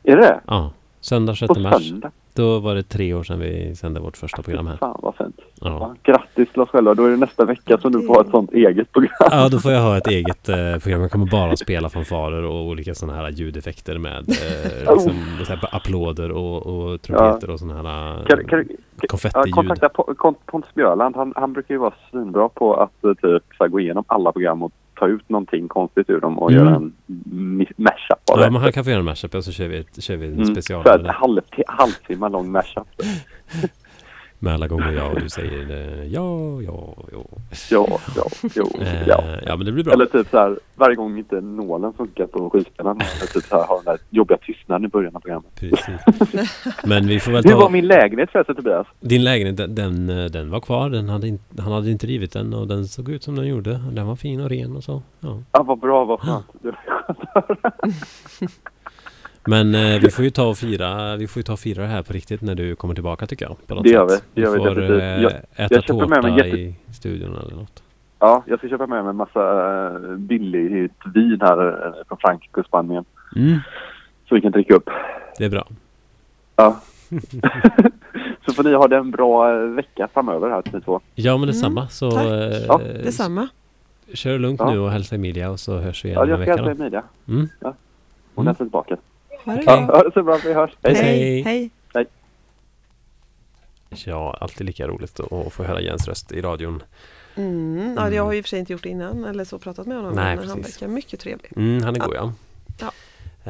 F: Är det
B: ja. Söndag
F: På
B: 6 mars.
F: söndag?
B: Då var det tre år sedan vi sände vårt första program här.
F: Fan vad fint.
B: Ja.
F: Ja, grattis till oss själva. Då är det nästa vecka som du får ha ett sånt eget program.
B: Ja, då får jag ha ett eget eh, program. Jag kommer bara spela fanfarer och olika sådana här ljudeffekter med eh, liksom, så här, applåder och, och trumpeter och sådana här
F: Kan, kan,
B: eh,
F: kan, ja,
B: konfettiljud.
F: kontakta Kon- Pontus Björland. Han, han brukar ju vara svinbra på att eh, typ här, gå igenom alla program och ta ut någonting konstigt ur dem och
B: Mm.
F: göra en mashup av
B: Ja,
F: det.
B: men han kan få göra en mashup och så kör vi, ett, kör vi en
F: Mm.
B: special
F: Så här, halv, halvtimme lång mashup.
B: med alla gånger jag och du säger eh, ja, ja, ja.
F: Ja, ja, jo,
B: Eh,
F: ja.
B: ja, men det blir bra.
F: Eller typ så här, varje gång inte nålen funkar på skivspelaren. Eller typ så här, har den där jobbiga tystnaden i början av programmet.
B: Precis. Men vi får väl
F: Hur var
B: ta...
F: min lägenhet förresten Tobias?
B: Din lägenhet, den, den, eh, den var kvar. Den hade in, han hade inte rivit den och den såg ut som den gjorde. Den var fin och ren och så. Ja.
F: Ja, vad bra, vad skönt. Det var skönt att höra.
B: Men eh, vi får ju ta och fira, vi får ju ta och fira det här på riktigt när du kommer tillbaka tycker jag. På något
F: Det gör vi, det gör vi
B: får eh,
F: Jag-
B: äta
F: jag med
B: tårta
F: mig jätte-
B: i studion eller något.
F: Ja, jag ska köpa med mig en massa eh, billigt vin här eh, från Frankrike och Spanien.
B: Mm,
F: Så vi kan dricka upp.
B: det är bra.
F: Ja. så får ni ha det en bra eh, vecka framöver här ni två.
B: Ja men detsamma. Så
C: tack.
B: eh,
F: Ja,
C: Detsamma.
B: kör lugnt
F: Ja.
B: nu och hälsa Emilia och så hörs vi igen
F: Ja, jag ska hälsa. Emilia.
B: Mm.
F: Hon
B: Mm.
F: hälsar tillbaka.
C: Ha det
B: Okej.
C: bra.
F: Ja, ha det så bra. Vi hörs. Hej.
B: Hej.
C: Hej. Hej.
B: Ja, alltid lika roligt att få höra Jens röst i radion.
C: Mm. Ja, jag har ju i och för sig inte gjort det innan eller så pratat med honom.
B: Nej,
C: men han verkar mycket trevlig.
B: Mm, han är
C: Ja.
B: god ja.
C: Ja.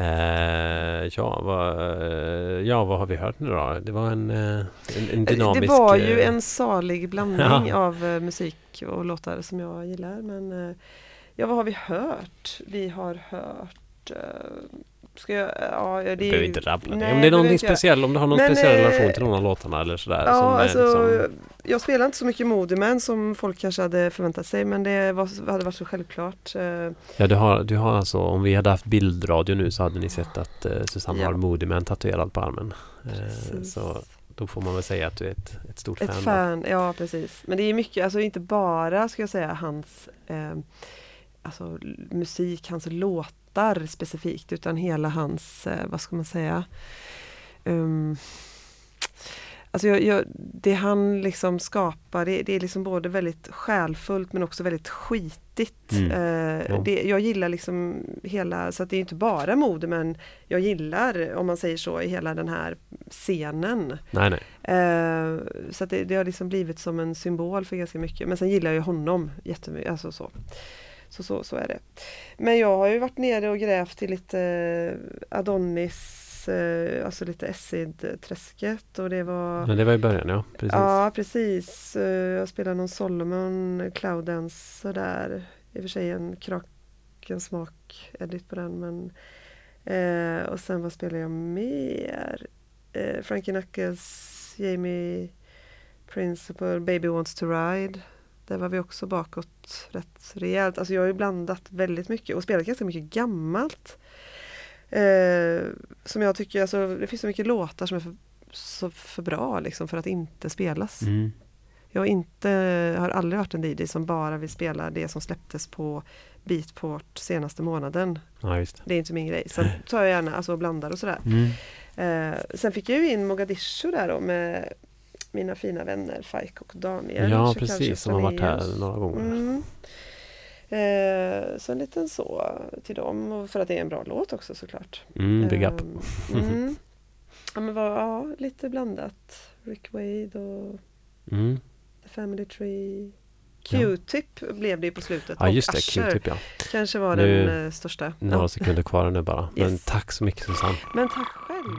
B: Eh, ja, vad, eh, ja, vad har vi hört nu då? Det var en, eh, en, en dynamisk...
C: Det var ju
B: eh,
C: en salig blandning
B: Ja.
C: av eh, musik och låtar som jag gillar. Men eh, ja, vad har vi hört? Vi har hört... Ska jag... Ja, det är
B: behöver
C: ju-
B: inte rabbla det.
C: Nej,
B: Om det är någonting speciellt, om du har någon
C: Men,
B: speciell
C: eh,
B: relation till någon av låtarna eller sådär.
C: Ja,
B: som
C: alltså,
B: liksom,
C: jag spelar inte så mycket Modeman som folk kanske hade förväntat sig men det var, hade varit så självklart. eh,
B: ja, du har, du har alltså, om vi hade haft bildradio nu så hade ni sett att eh, Susanne
C: Ja.
B: har Moodymän tatuerad på armen. Eh, så då får man väl säga att du är ett, ett stort
C: Ett
B: fan.
C: fan, ja precis. Men det är mycket, alltså inte bara ska jag säga hans eh, alltså, musik, hans låtar specifikt utan hela hans, eh, vad ska man säga, um, Alltså jag, jag, det han liksom skapar, det, det är liksom både väldigt själfullt men också väldigt skitigt.
B: Mm.
C: Eh,
B: Ja.
C: det, jag gillar liksom hela, så att det är inte bara mode men jag gillar, om man säger så, i hela den här scenen.
B: Nej, nej.
C: Eh, så det, det har liksom blivit som en symbol för ganska mycket. Men sen gillar jag jättehonom jättemycket. Alltså så. Så, så, så är det. Men jag har ju varit nere och grävt i lite eh, Adonis, eh, alltså lite Acid-träsket och det var
B: Men det var i början, ja. Precis.
C: Ja precis. Eh, Jag spelade någon Solomon Cloudance sådär. I och för sig en Krakensmak edit på den men eh, Och sen vad spelade jag mer? Eh, Frankie Knuckles, Jamie Principle, Baby Wants to Ride. Där var vi också bakåt rätt rejält. Alltså jag har ju blandat väldigt mycket och spelat ganska mycket gammalt. Eh, som jag tycker, alltså det finns så mycket låtar som är för, så för bra liksom för att inte spelas.
B: Mm.
C: Jag inte, har aldrig varit en DJ som bara vill spela det som släpptes på Beatport senaste månaden.
B: Ja, det.
C: Det är inte min grej. Sen tar jag gärna alltså, och blandar och sådär.
B: Mm.
C: Eh, sen fick jag ju in Mogadishu där då med mina fina vänner Faik och Daniel.
B: Ja, precis. Som har varit här några gånger.
C: Mm. Eh, så en liten så till dem och för att det är en bra låt också såklart.
B: Mm, big up.
C: Ehm, mm. Ja, men var, ja, lite blandat. Rick Wade och
B: Mm.
C: The Family Tree.
B: Ja.
C: Q-tip blev det ju på slutet.
B: Ja,
C: och
B: just det. Q-tip, ja.
C: kanske var
B: Nu-
C: den eh, största.
B: Några
C: Ja.
B: sekunder kvar nu bara. Men
C: Yes.
B: tack så mycket Susanne.
C: Men tack själv.